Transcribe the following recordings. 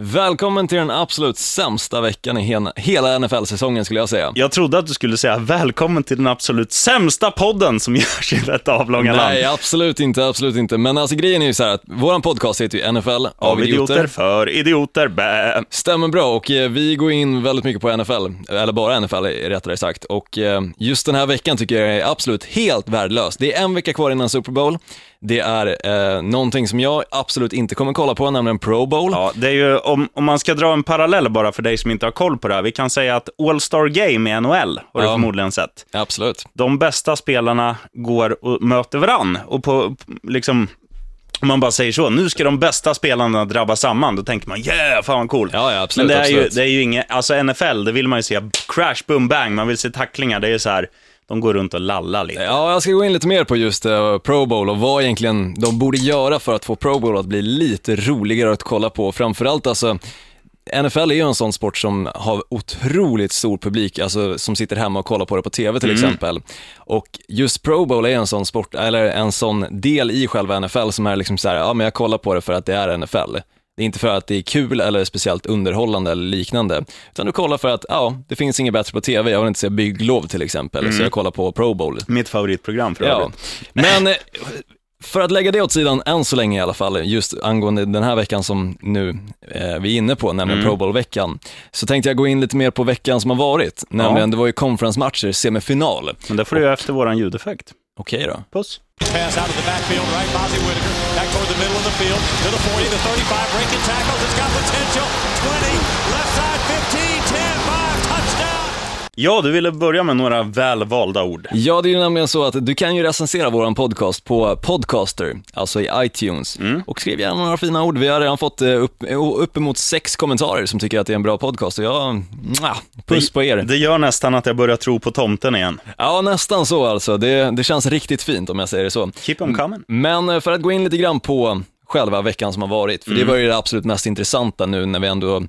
Välkommen till den absolut sämsta veckan i hela- NFL-säsongen skulle jag säga. Jag trodde att du skulle säga välkommen till den absolut sämsta podden som görs i detta avlånga land. Nej, absolut inte, absolut inte. Men alltså grejen är ju så här att våran podcast heter ju NFL av, Av idioter. idioter. för idioter, bä. Stämmer bra och eh, vi går in väldigt mycket på NFL, eller bara NFL rättare sagt. Och eh, just den här veckan tycker jag är absolut helt värdelös. Det är en vecka kvar innan Super Bowl. Det är eh, någonting som jag absolut inte kommer kolla på, nämligen Pro Bowl. Ja, det är ju, om, om man ska dra en parallell bara för dig som inte har koll på det här. Vi kan säga att All-Star Game i NHL har du Ja. förmodligen sett. Absolut. De bästa spelarna går och möter varann. Och på, liksom, om man bara säger så, nu ska de bästa spelarna drabba samman, då tänker man yeah, fan vad cool. Ja, ja, absolut, Men det är, ju, absolut. det är ju inget, alltså NFL, det vill man ju se, crash, boom, bang, man vill se tacklingar, det är ju så här, de går runt och lallar lite. Ja, jag ska gå in lite mer på just eh, Pro Bowl och vad egentligen de borde göra för att få Pro Bowl att bli lite roligare att kolla på. Framförallt alltså, NFL är ju en sån sport som har otroligt stor publik, alltså som sitter hemma och kollar på det på TV till exempel. Och just Pro Bowl är en sån sport, eller en sån del i själva NFL som är liksom så här, ja men jag kollar på det för att det är NFL. Det är inte för att det är kul eller speciellt underhållande eller liknande, utan du kollar för att, ja, det finns inget bättre på TV, jag vill inte se bygglov till exempel, så jag kollar på Pro Bowl. Mitt favoritprogram för Ja, övrigt. men eh, för att lägga det åt sidan än så länge i alla fall, just angående den här veckan som nu eh, vi är inne på, nämligen Pro Bowl-veckan, så tänkte jag gå in lite mer på veckan som har varit, nämligen det var ju conference-matcher, semifinal. Men det får du göra efter våran ljudeffekt. Okej då. Puss. Pass out of the backfield, right? Bozzy Whitaker the middle of the field to the 40, the 35, breaking tackles. It's got potential. 20, left side, 15, 10, 5, touchdown. Ja, du ville börja med några välvalda ord. Ja, det är ju nämligen så att du kan ju recensera våran podcast på Podcaster, alltså i iTunes. Och skriv gärna några fina ord. Vi har redan fått eh, upp, uppemot sex kommentarer som tycker att det är en bra podcast och jag, puss på er. Det gör nästan att jag börjar tro på tomten igen. Ja, nästan så alltså. Det, det känns riktigt fint om jag säger det så. Keep them coming. Men eh, för att gå in lite grann på själva veckan som har varit, för det var ju det absolut mest intressanta nu när vi ändå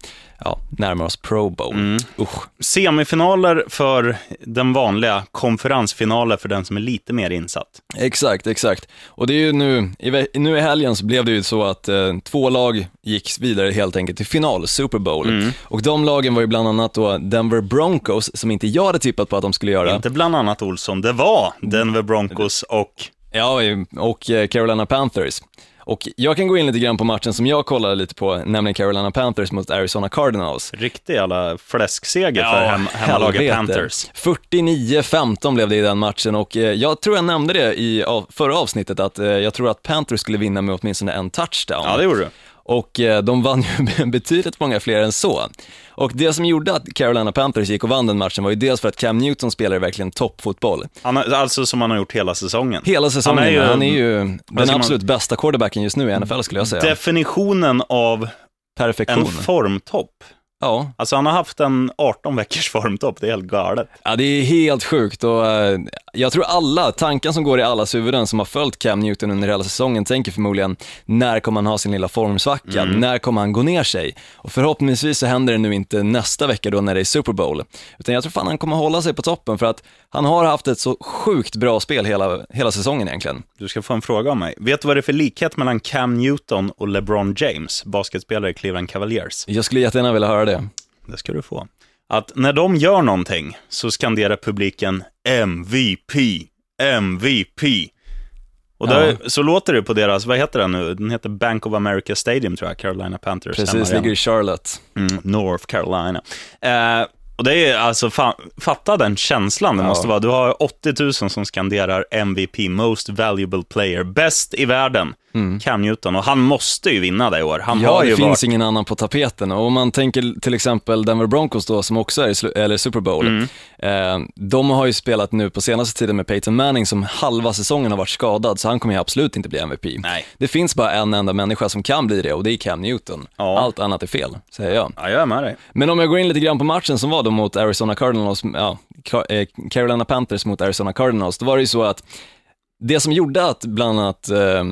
ja, närmar oss Pro Bowl. Usch. Semifinaler för den vanliga, konferensfinaler för den som är lite mer insatt. Exakt, exakt. Och det är ju nu, i, nu i helgen så blev det ju så att eh, två lag gick vidare helt enkelt till final, Super Bowl. Och de lagen var ju bland annat då Denver Broncos, som inte jag hade tippat på att de skulle göra. Inte bland annat Olsson, det var Denver Broncos och Ja, och eh, Carolina Panthers. Och jag kan gå in lite grann på matchen som jag kollade lite på, nämligen Carolina Panthers mot Arizona Cardinals. riktig jävla fläskseger för hem, hemmalaget. Panthers. 49-15 blev det i den matchen och eh, jag tror jag nämnde det i förra avsnittet att eh, jag tror att Panthers skulle vinna med åtminstone en touchdown. Ja, det gjorde du. Och eh, de vann ju betydligt många fler än så. Och det som gjorde att Carolina Panthers gick och vann den matchen var ju dels för att Cam Newton spelade verkligen toppfotboll. Han alltså som han har gjort hela säsongen. Hela säsongen, han är ju, den ska man- absolut bästa quarterbacken just nu i NFL skulle jag säga. Definitionen av Perfektion. en formtopp. Ja. Alltså han har haft en 18 veckors formtopp, det är helt galet. ja, det är helt sjukt och eh, jag tror alla, tanken som går i allas huvuden som har följt Cam Newton under hela säsongen tänker förmodligen, när kommer han ha sin lilla formsvacka? När kommer han gå ner sig? Och förhoppningsvis så händer det nu inte nästa vecka då när det är Super Bowl, utan jag tror fan han kommer hålla sig på toppen för att han har haft ett så sjukt bra spel hela, hela säsongen egentligen. Du ska få en fråga av mig. Vet du vad det är för likhet mellan Cam Newton och LeBron James, basketspelare i Cleveland Cavaliers? Jag skulle jättegärna vilja höra det. Det ska du få. Att när de gör någonting så skanderar publiken MVP, MVP. Och där, så låter det på deras, vad heter den nu? Den heter Bank of America Stadium tror jag, Carolina Panthers. Precis, ligger i Charlotte. Mm, North Carolina. Eh, och det är alltså, fa fatta den känslan det måste vara. Du har 80 000 som skanderar MVP, Most Valuable Player, bäst i världen, Cam Newton. Och han måste ju vinna det i år. Han Mm. Ja, det ju finns varit... ingen annan på tapeten. Och om man tänker till exempel Denver Broncos då, som också är i eller Super Bowl. Mm. Eh, de har ju spelat nu på senaste tiden med Peyton Manning som halva säsongen har varit skadad, så han kommer ju absolut inte bli MVP. Nej. Det finns bara en enda människa som kan bli det och det är Cam Newton. Ja. Allt annat är fel, säger jag. Ja, jag är med dig. Men om jag går in lite grann på matchen som var då mot Arizona Cardinals, ja, eh, Carolina Panthers mot Arizona Cardinals, då var det ju så att det som gjorde att bland annat, eh,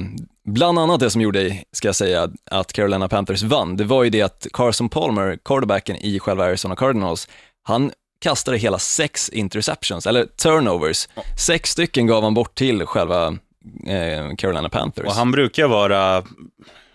bland annat det som gjorde, ska jag säga, att Carolina Panthers vann, det var ju det att Carson Palmer, quarterbacken i själva Arizona Cardinals, han kastade hela sex interceptions, eller turnovers. Sex stycken gav han bort till själva eh, Carolina Panthers. Och han brukar vara,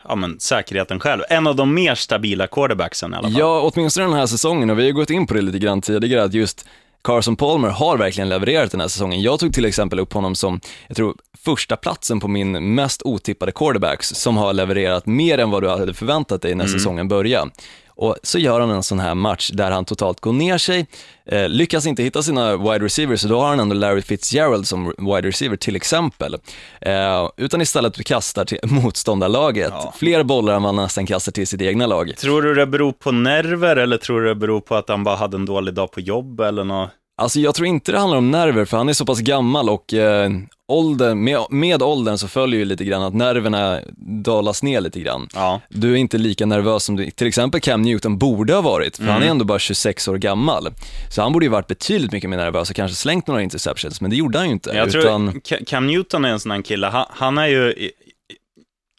ja, men, säkerheten själv. En av de mer stabila quarterbacksen i alla fall. Ja, åtminstone den här säsongen och vi har gått in på det lite grann tidigare att just Carson Palmer har verkligen levererat den här säsongen. Jag tog till exempel upp honom som, jag tror, första platsen på min mest otippade quarterbacks som har levererat mer än vad du hade förväntat dig när mm. säsongen började. Och så gör han en sån här match där han totalt går ner sig, eh, lyckas inte hitta sina wide receivers, så då har han ändå Larry Fitzgerald som wide receiver till exempel. Eh, utan istället kastar till motståndarlaget ja. fler bollar än vad han nästan kastar till sitt egna lag. Tror du det beror på nerver eller tror du det beror på att han bara hade en dålig dag på jobb eller något? Alltså jag tror inte det handlar om nerver, för han är så pass gammal och eh, ålder, med, med åldern så följer ju lite grann att nerverna dalas ner lite grann. Ja. Du är inte lika nervös som du, till exempel Cam Newton borde ha varit, för mm. han är ändå bara 26 år gammal. Så han borde ju varit betydligt mycket mer nervös och kanske slängt några interceptions, men det gjorde han ju inte. Jag utan... tror Cam Newton är en sån här kille, han, han är ju,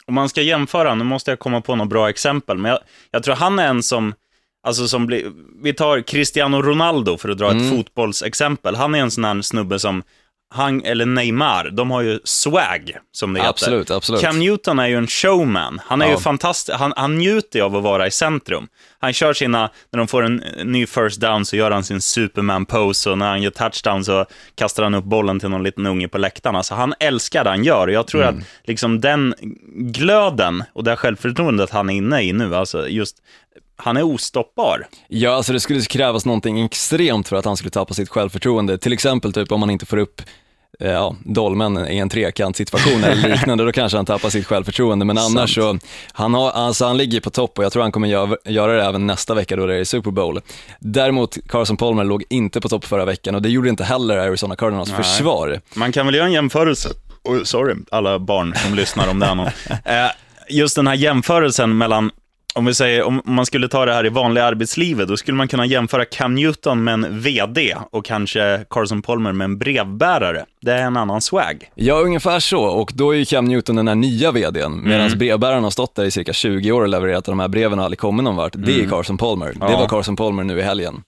om man ska jämföra, nu måste jag komma på något bra exempel, men jag, jag tror han är en som Alltså som blir, vi tar Cristiano Ronaldo för att dra mm. ett fotbollsexempel. Han är en sån här snubbe som, han, eller Neymar, de har ju swag, som det heter. Absolut, absolut. Cam Newton är ju en showman. Han är ja. ju fantastisk, han, han njuter av att vara i centrum. Han kör sina, när de får en ny first down så gör han sin superman-pose och när han gör touchdown så kastar han upp bollen till någon liten unge på läktaren. Alltså han älskar det han gör och jag tror mm. att liksom den glöden och det självförtroendet han är inne i nu, alltså just han är ostoppbar. Ja, alltså det skulle krävas någonting extremt för att han skulle tappa sitt självförtroende. Till exempel typ om man inte får upp eh, ja, dolmen i en trekantsituation eller liknande, då kanske han tappar sitt självförtroende. Men annars så, han, har, alltså han ligger på topp och jag tror han kommer göra, göra det även nästa vecka då det är Super Bowl. Däremot, Carson Palmer låg inte på topp förra veckan och det gjorde inte heller Arizona Cardinals Nej. försvar. Man kan väl göra en jämförelse, oh, sorry, alla barn som lyssnar om det här eh, Just den här jämförelsen mellan om vi säger, om man skulle ta det här i vanliga arbetslivet, då skulle man kunna jämföra Cam Newton med en VD och kanske Carson Palmer med en brevbärare. Det är en annan swag. Ja, ungefär så. Och då är ju Cam Newton den här nya VDn, medan mm. brevbäraren har stått där i cirka 20 år och levererat de här breven och aldrig kommit någon vart. Det är mm. Carson Palmer. Ja. Det var Carson Palmer nu i helgen.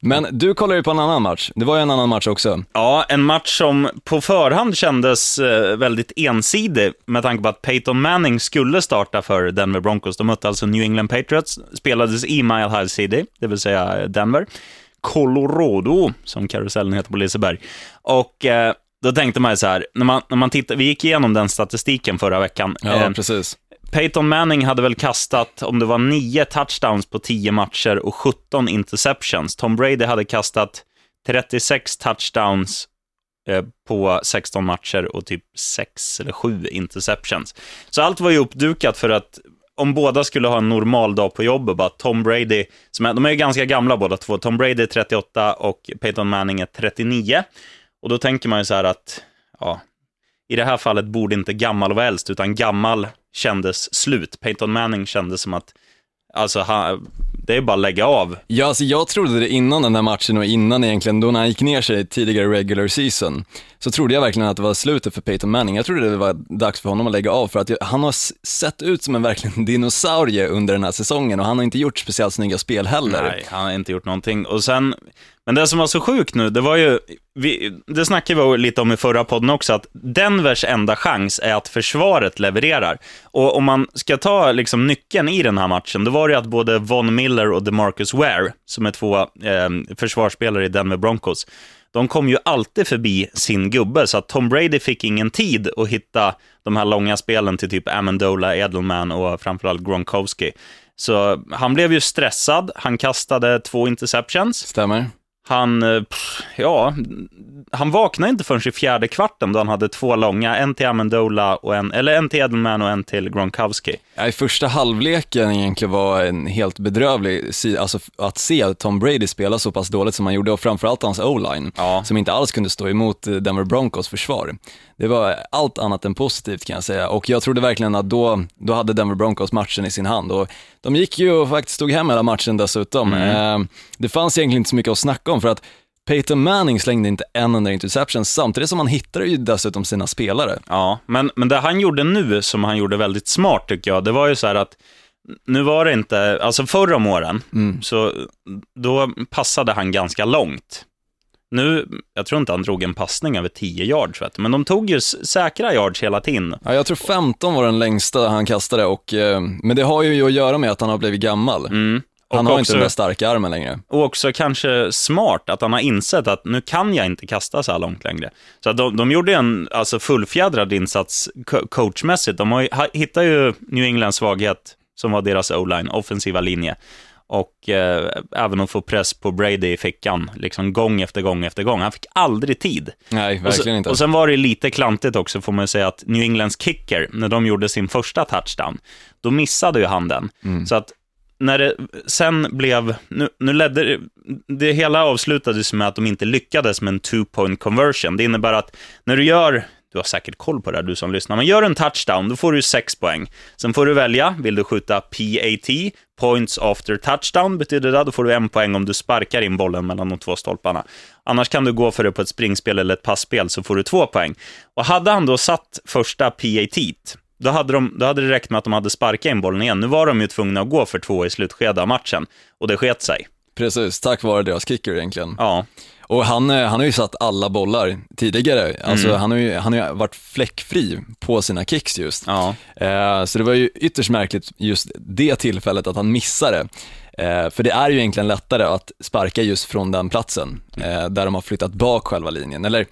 Men du kollar ju på en annan match. Det var ju en annan match också. Ja, en match som på förhand kändes eh, väldigt ensidig med tanke på att Peyton Manning skulle starta för Denver Broncos. De mötte alltså New England Patriots, spelades i Mile High City, det vill säga Denver. Colorado, som karusellen heter på Liseberg. Och eh, då tänkte man ju så här, när man, när man tittar, vi gick igenom den statistiken förra veckan. Ja, eh, precis. Peyton Manning hade väl kastat, om det var nio touchdowns på tio matcher och 17 interceptions. Tom Brady hade kastat 36 touchdowns eh, på 16 matcher och typ 6 eller 7 interceptions. Så allt var ju uppdukat för att om båda skulle ha en normal dag på jobbet, bara Tom Brady, som är, de är ju ganska gamla båda två, Tom Brady är 38 och Peyton Manning är 39. Och då tänker man ju så här att, ja, i det här fallet borde inte gammal vara äldst, utan gammal kändes slut. Peyton Manning kändes som att, alltså, han, det är bara att lägga av. Ja, alltså jag trodde det innan den där matchen och innan egentligen, då när han gick ner sig tidigare regular season, så trodde jag verkligen att det var slutet för Peyton Manning. Jag trodde det var dags för honom att lägga av, för att han har sett ut som en verkligen dinosaurie under den här säsongen och han har inte gjort speciellt snygga spel heller. Nej, han har inte gjort någonting. Och sen, men det som var så sjukt nu, det var ju, vi, det snackade vi lite om i förra podden också, att Denvers enda chans är att försvaret levererar. Och om man ska ta liksom nyckeln i den här matchen, då var det att både Von Miller och DeMarcus Ware, som är två eh, försvarsspelare i Denver Broncos, de kom ju alltid förbi sin gubbe, så att Tom Brady fick ingen tid att hitta de här långa spelen till typ Amendola, Edelman och framförallt Gronkowski. Så han blev ju stressad, han kastade två interceptions. Stämmer. Han, eh, ja, han vaknade inte förrän i fjärde kvarten då han hade två långa, en till Amendola, och en, eller en till Edelman och en till Gronkowski. Ja, I första halvleken egentligen var en helt bedrövlig, alltså att se Tom Brady spela så pass dåligt som han gjorde och framförallt hans o-line, ja. som inte alls kunde stå emot Denver Broncos försvar. Det var allt annat än positivt kan jag säga och jag trodde verkligen att då, då hade Denver Broncos matchen i sin hand och de gick ju och faktiskt tog hem hela matchen dessutom. Mm. Eh, det fanns egentligen inte så mycket att snacka om för att Peyton Manning slängde inte en enda interception, samtidigt som han hittade ju dessutom sina spelare. Ja, men, men det han gjorde nu, som han gjorde väldigt smart tycker jag, det var ju så att nu var det inte, alltså förra om åren, mm. så då passade han ganska långt. Nu, jag tror inte han drog en passning över 10 yards, vet du, men de tog ju säkra yards hela tiden. Ja, jag tror 15 var den längsta han kastade, och, eh, men det har ju att göra med att han har blivit gammal. Mm. Han har inte den där starka armen längre. Och också kanske smart att han har insett att nu kan jag inte kasta så här långt längre. Så de, de gjorde en alltså, fullfjädrad insats coachmässigt. De har, hittar ju New Englands svaghet, som var deras o-line, offensiva linje. Och eh, även att få press på Brady i fickan, liksom gång efter gång efter gång. Han fick aldrig tid. Nej, verkligen och så, inte. Och sen var det lite klantigt också, får man säga, att New Englands kicker, när de gjorde sin första touchdown, då missade ju han den. Mm. Så att när det sen blev, nu, nu ledde det, det hela avslutades med att de inte lyckades med en two point conversion. Det innebär att när du gör, du har säkert koll på det här du som lyssnar, men gör en touchdown, då får du sex poäng. Sen får du välja, vill du skjuta PAT, points after touchdown, betyder det, då får du en poäng om du sparkar in bollen mellan de två stolparna. Annars kan du gå för det på ett springspel eller ett passspel, så får du två poäng. Och hade han då satt första PAT, då hade, de, då hade det räckt med att de hade sparkat in bollen igen. Nu var de ju tvungna att gå för två i slutskedet av matchen och det sket sig. Precis, tack vare deras kicker egentligen. Ja. Och han, eh, han har ju satt alla bollar tidigare, alltså mm. han, har ju, han har ju varit fläckfri på sina kicks just. Ja. Eh, så det var ju ytterst märkligt just det tillfället att han missade. Eh, för det är ju egentligen lättare att sparka just från den platsen, eh, där de har flyttat bak själva linjen. Eller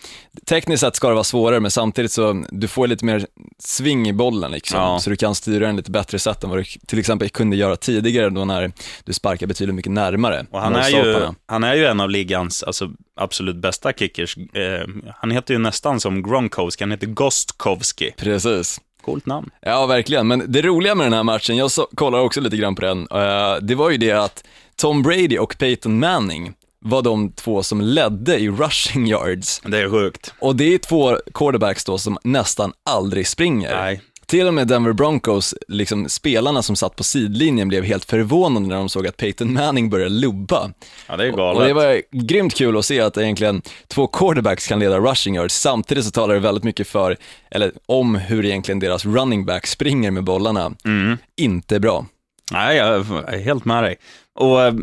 tekniskt sett ska det vara svårare, men samtidigt så du får lite mer sving i bollen liksom, ja. så du kan styra den lite bättre sätt än vad du till exempel kunde göra tidigare då när du sparkar betydligt mycket närmare. Och han, är ju, han är ju en av ligans alltså, absolut bästa kickers. Eh, han heter ju nästan som Gronkowski, han heter Gostkowski. Precis. Coolt namn. Ja, verkligen. Men det roliga med den här matchen, jag så, kollar också lite grann på den, uh, det var ju det att Tom Brady och Peyton Manning var de två som ledde i rushing yards. Det är sjukt. Och det är två quarterbacks då som nästan aldrig springer. Nej. Till och med Denver Broncos, liksom spelarna som satt på sidlinjen blev helt förvånade när de såg att Peyton Manning började lubba. Ja, det är galet. Och det var grymt kul att se att egentligen två quarterbacks kan leda rushing yards. Samtidigt så talar det väldigt mycket för, eller om hur egentligen deras running back springer med bollarna. Mm. Inte bra. Nej, jag är helt med dig. Och eh,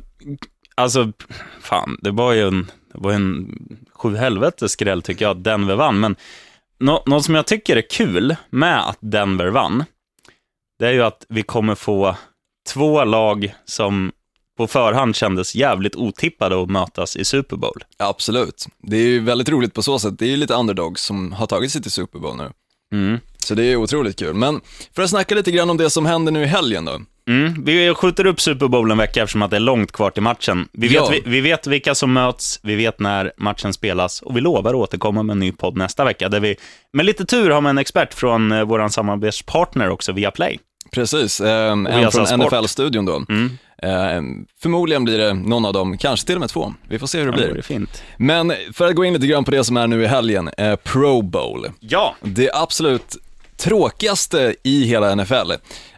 alltså, fan, det var ju en, det var en sju helvetes skräll tycker jag att Denver vann, men Nå något som jag tycker är kul med att Denver vann, det är ju att vi kommer få två lag som på förhand kändes jävligt otippade att mötas i Super Bowl. Absolut. Det är ju väldigt roligt på så sätt. Det är ju lite underdogs som har tagit sig till Super Bowl nu. Mm. Så det är otroligt kul. Men för att snacka lite grann om det som händer nu i helgen då. Mm, vi skjuter upp Super Bowl en vecka eftersom att det är långt kvar till matchen. Vi vet, Ja. vi, vi vet vilka som möts, vi vet när matchen spelas och vi lovar att återkomma med en ny podd nästa vecka där vi med lite tur har med en expert från eh, vår samarbetspartner också, via Play. Precis, eh, en från. NFL-studion då. Mm. Eh, förmodligen blir det någon av dem, kanske till och med två. Vi får se hur det Det blir. vore fint. Men för att gå in lite grann på det som är nu i helgen, eh, Pro Bowl. Ja, Det absolut tråkigaste i hela NFL,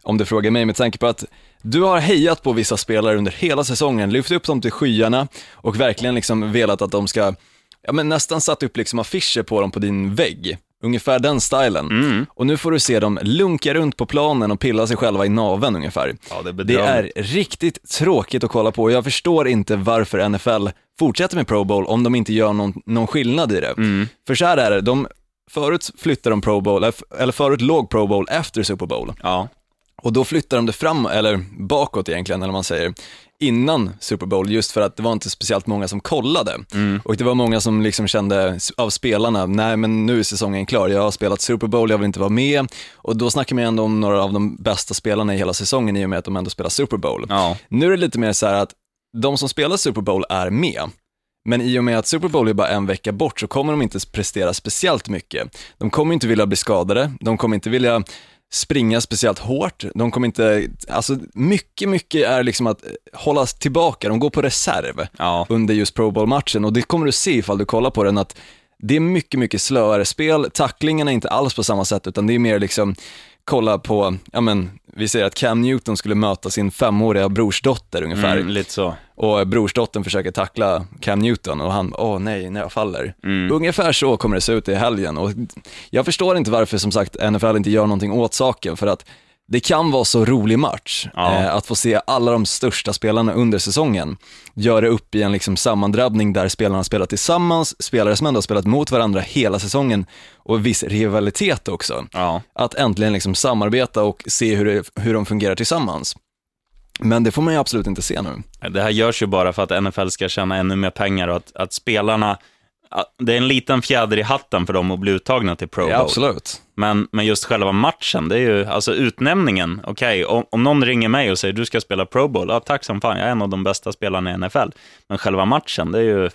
om du frågar mig med tanke på att du har hejat på vissa spelare under hela säsongen, lyft upp dem till skyarna och verkligen liksom velat att de ska, ja men nästan satt upp liksom affischer på dem på din vägg. Ungefär den stilen. Mm. Och nu får du se dem lunka runt på planen och pilla sig själva i naveln ungefär. ja det är Det är riktigt tråkigt att kolla på. Jag förstår inte varför NFL fortsätter med Pro Bowl om de inte gör någon, någon skillnad i det. Mm. För så här är det, de, förut flyttade de Pro Bowl, eller- förut låg Pro Bowl efter Super Bowl. Ja, Och då flyttade de det fram, eller bakåt egentligen, eller man säger, innan Super Bowl, just för att det var inte speciellt många som kollade. Och det var många som liksom kände av spelarna, nej men nu är säsongen klar, jag har spelat Super Bowl, jag vill inte vara med. Och då snackar man ändå om några av de bästa spelarna i hela säsongen i och med att de ändå spelar Super Bowl. ja. Nu är det lite mer så här att de som spelar Super Bowl är med. Men i och med att Super Bowl är bara en vecka bort så kommer de inte prestera speciellt mycket. De kommer inte vilja bli skadade, de kommer inte vilja springa speciellt hårt, de kommer inte, alltså mycket, mycket är liksom att hållas tillbaka, de går på reserv ja. under just Pro Bowl-matchen och det kommer du se ifall du kollar på den att det är mycket, mycket slöare spel, tacklingarna är inte alls på samma sätt utan det är mer liksom kolla på, ja men vi säger att Cam Newton skulle möta sin femåriga brorsdotter ungefär Mm, lite så. och brorsdottern försöker tackla Cam Newton och han, åh nej, när jag faller. Mm. Ungefär så kommer det se ut i helgen och jag förstår inte varför som sagt NFL inte gör någonting åt saken för att det kan vara så rolig match Ja. eh, att få se alla de största spelarna under säsongen göra upp i en liksom sammandrabbning där spelarna spelar tillsammans, spelare som ändå har spelat mot varandra hela säsongen och viss rivalitet också. Ja. Att äntligen liksom samarbeta och se hur, det, hur de fungerar tillsammans. Men det får man ju absolut inte se nu. Det här görs ju bara för att NFL ska tjäna ännu mer pengar och att, att spelarna, det är en liten fjäder i hatten för dem att bli uttagna till Pro Bowl. Ja, absolut. Men, men just själva matchen, det är ju, alltså utnämningen, okej, om, om någon ringer mig och säger du ska spela Pro Bowl, ja tack som fan, jag är en av de bästa spelarna i NFL. Men själva matchen, det är ju,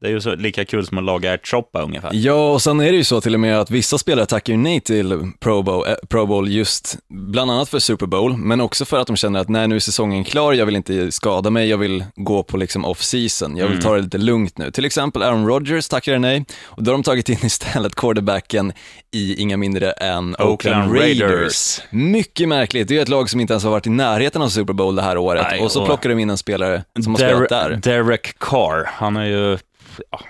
det är ju så, lika kul som att laga ärtsoppa ungefär. Ja, och sen är det ju så till och med att vissa spelare tackar ju nej till Pro Bowl, eh, Pro Bowl just bland annat för Super Bowl, men också för att de känner att nej, nu är säsongen klar, jag vill inte skada mig, jag vill gå på liksom off-season, jag vill ta det lite lugnt nu. Till exempel Aaron Rodgers tackade nej, och då har de tagit in istället quarterbacken i inga mindre än Oakland, Oakland Raiders. Raiders. Mycket märkligt, det är ju ett lag som inte ens har varit i närheten av Super Bowl det här året, Nej, och så och- plockar de in en spelare som har spelat där. Derek Carr, han är ju, ja,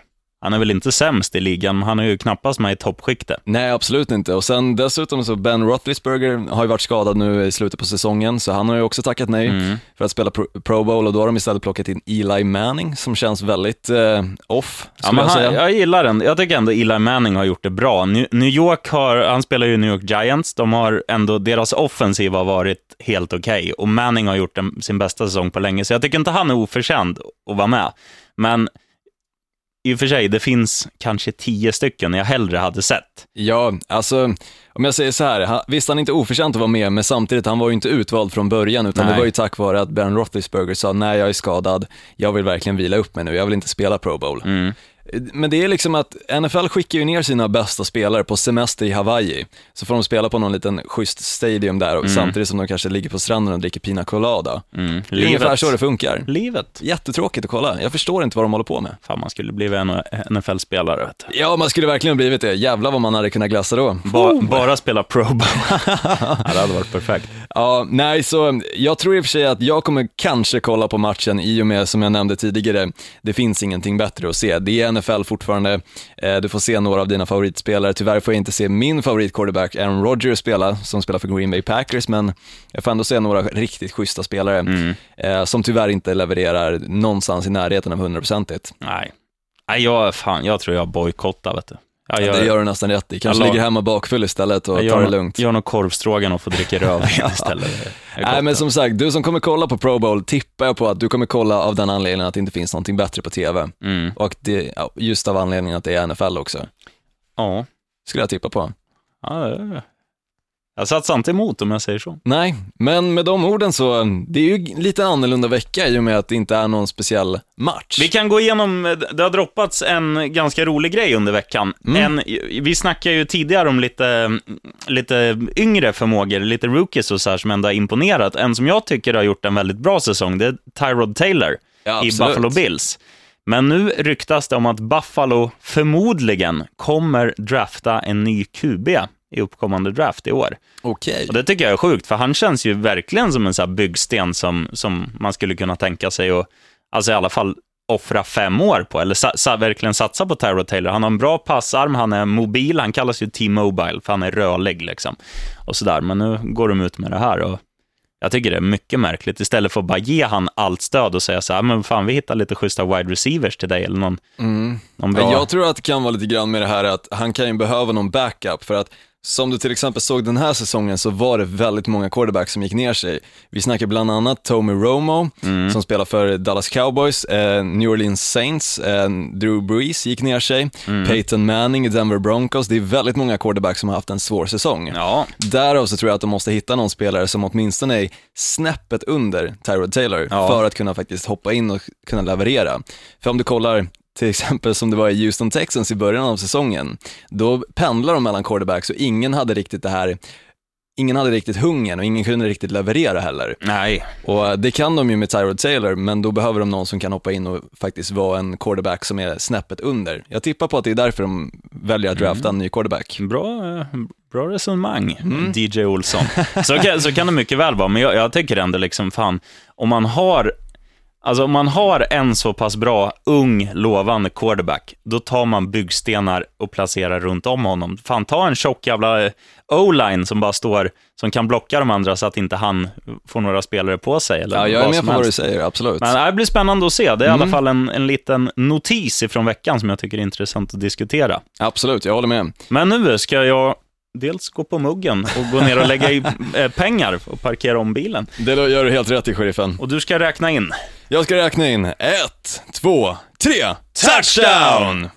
han är väl inte sämst i ligan, men han är ju knappast med i toppskiktet. Nej, absolut inte. Och sen dessutom så Ben Roethlisberger har ju varit skadad nu i slutet på säsongen, så han har ju också tackat nej Mm. för att spela pro, pro Bowl och då har de istället plockat in Eli Manning som känns väldigt eh, off, Ja, men jag han, säga. jag gillar den. Jag tycker ändå Eli Manning har gjort det bra. New York har, han spelar ju New York Giants, de har ändå, deras offensiv har varit helt okej och Manning har gjort en, sin bästa säsong på länge, så jag tycker inte han är oförtjänt att vara med. Men i och för sig, det finns kanske tio stycken jag hellre hade sett. Ja, alltså om jag säger så här, han, visst han är inte oförtjänt att vara med, men samtidigt, han var ju inte utvald från början, utan Nej. det var ju tack vare att Ben Roethlisberger sa, nej jag är skadad, jag vill verkligen vila upp mig nu, jag vill inte spela Pro Bowl. Mm. Men det är liksom att NFL skickar ju ner sina bästa spelare på semester i Hawaii, så får de spela på någon liten schysst stadium där, och samtidigt som de kanske ligger på stranden och dricker pina colada. Mm. Det är ungefär så det funkar. Livet. Jättetråkigt att kolla, jag förstår inte vad de håller på med. Fan, man skulle bli en NFL-spelare, vet du. Ja, man skulle verkligen blivit det, jävlar vad man hade kunnat glassa då. Ba, bara spela Pro Bowl. det hade varit perfekt. Ja, nej, så jag tror i och för sig att jag kommer kanske kolla på matchen i och med, som jag nämnde tidigare, det finns ingenting bättre att se. Det är NFL fortfarande, eh, du får se några av dina favoritspelare. Tyvärr får jag inte se min favoritquarterback Aaron Rodgers spela, som spelar för Green Bay Packers, men jag får ändå se några riktigt schyssta spelare, eh, som tyvärr inte levererar någonstans i närheten av hundraprocentigt. Nej. Nej, jag, fan, jag tror jag bojkottar, vet du. Jag gör, Det gör du nästan rätt i. Kanske Jag la- ligger hemma bakfull istället och jag tar det lugnt. Gör någon korvstrågan och får dricka rödvin istället. Jag Nej men som sagt, du som kommer kolla på Pro Bowl tippar jag på att du kommer kolla av den anledningen att det inte finns någonting bättre på TV. Mm. Och det, ja, just av anledningen att det är NFL också, Ja. skulle jag tippa på. ja. Jag satsar inte emot om jag säger så. Nej, men med de orden så, det är ju lite annorlunda vecka i och med att det inte är någon speciell match. Vi kan gå igenom, det har droppats en ganska rolig grej under veckan. Mm. En, vi snackade ju tidigare om lite, lite yngre förmågor, lite rookies och så här som ändå har imponerat. En som jag tycker har gjort en väldigt bra säsong, det är Tyrod Taylor Ja, i. Buffalo Bills. Men nu ryktas det om att Buffalo förmodligen kommer drafta en ny QB i uppkommande draft i år. Okej. Och det tycker jag är sjukt, för han känns ju verkligen som en här byggsten som, som man skulle kunna tänka sig att, alltså i alla fall offra fem år på, eller sa, sa, verkligen satsa på Tyrod Taylor. Han har en bra passarm, han är mobil, han kallas ju T-Mobile, för han är rörlig liksom. Och sådär, men nu går de ut med det här och jag tycker det är mycket märkligt. Istället för att bara ge han allt stöd och säga så här, men fan vi hittar lite schyssta wide receivers till dig eller någon, någon bra... Men Jag tror att det kan vara lite grann med det här att han kan ju behöva någon backup för att som du till exempel såg den här säsongen så var det väldigt många quarterbacks som gick ner sig. Vi snackar bland annat Tommy Romo som spelar för Dallas Cowboys, eh, New Orleans Saints, eh, Drew Brees gick ner sig, Peyton Manning i Denver Broncos. Det är väldigt många quarterbacks som har haft en svår säsong. Ja, Därav så tror jag att de måste hitta någon spelare som åtminstone är snäppet under Tyrod Taylor Ja. för att kunna faktiskt hoppa in och kunna leverera. För om du kollar till exempel som det var i Houston Texans i början av säsongen, då pendlar de mellan quarterbacks och ingen hade riktigt det här Ingen hade riktigt hungern och ingen kunde riktigt leverera heller. nej, Och det kan de ju med Tyrod Taylor, men då behöver de någon som kan hoppa in och faktiskt vara en quarterback som är snäppet under. Jag tippar på att det är därför de väljer att drafta en ny quarterback. Bra, eh, bra resonemang, DJ Olsson. Så kan, så kan det mycket väl vara, men jag, jag tycker ändå liksom, fan, om man har Alltså om man har en så pass bra, ung, lovande quarterback, då tar man byggstenar och placerar runt om honom. Fan, ta en tjock jävla eh, o-line som bara står, som kan blocka de andra så att inte han får några spelare på sig. Eller Ja, jag är med på vad du säger, absolut. Men det blir spännande att se. Det är i alla fall en, en liten notis ifrån veckan som jag tycker är intressant att diskutera. Absolut, jag håller med. Men nu ska jag dels gå på muggen och gå ner och lägga i eh, pengar och parkera om bilen. Det gör du helt rätt i, sheriffen. Och du ska räkna in. Jag ska räkna in ett, två, tre, touchdown!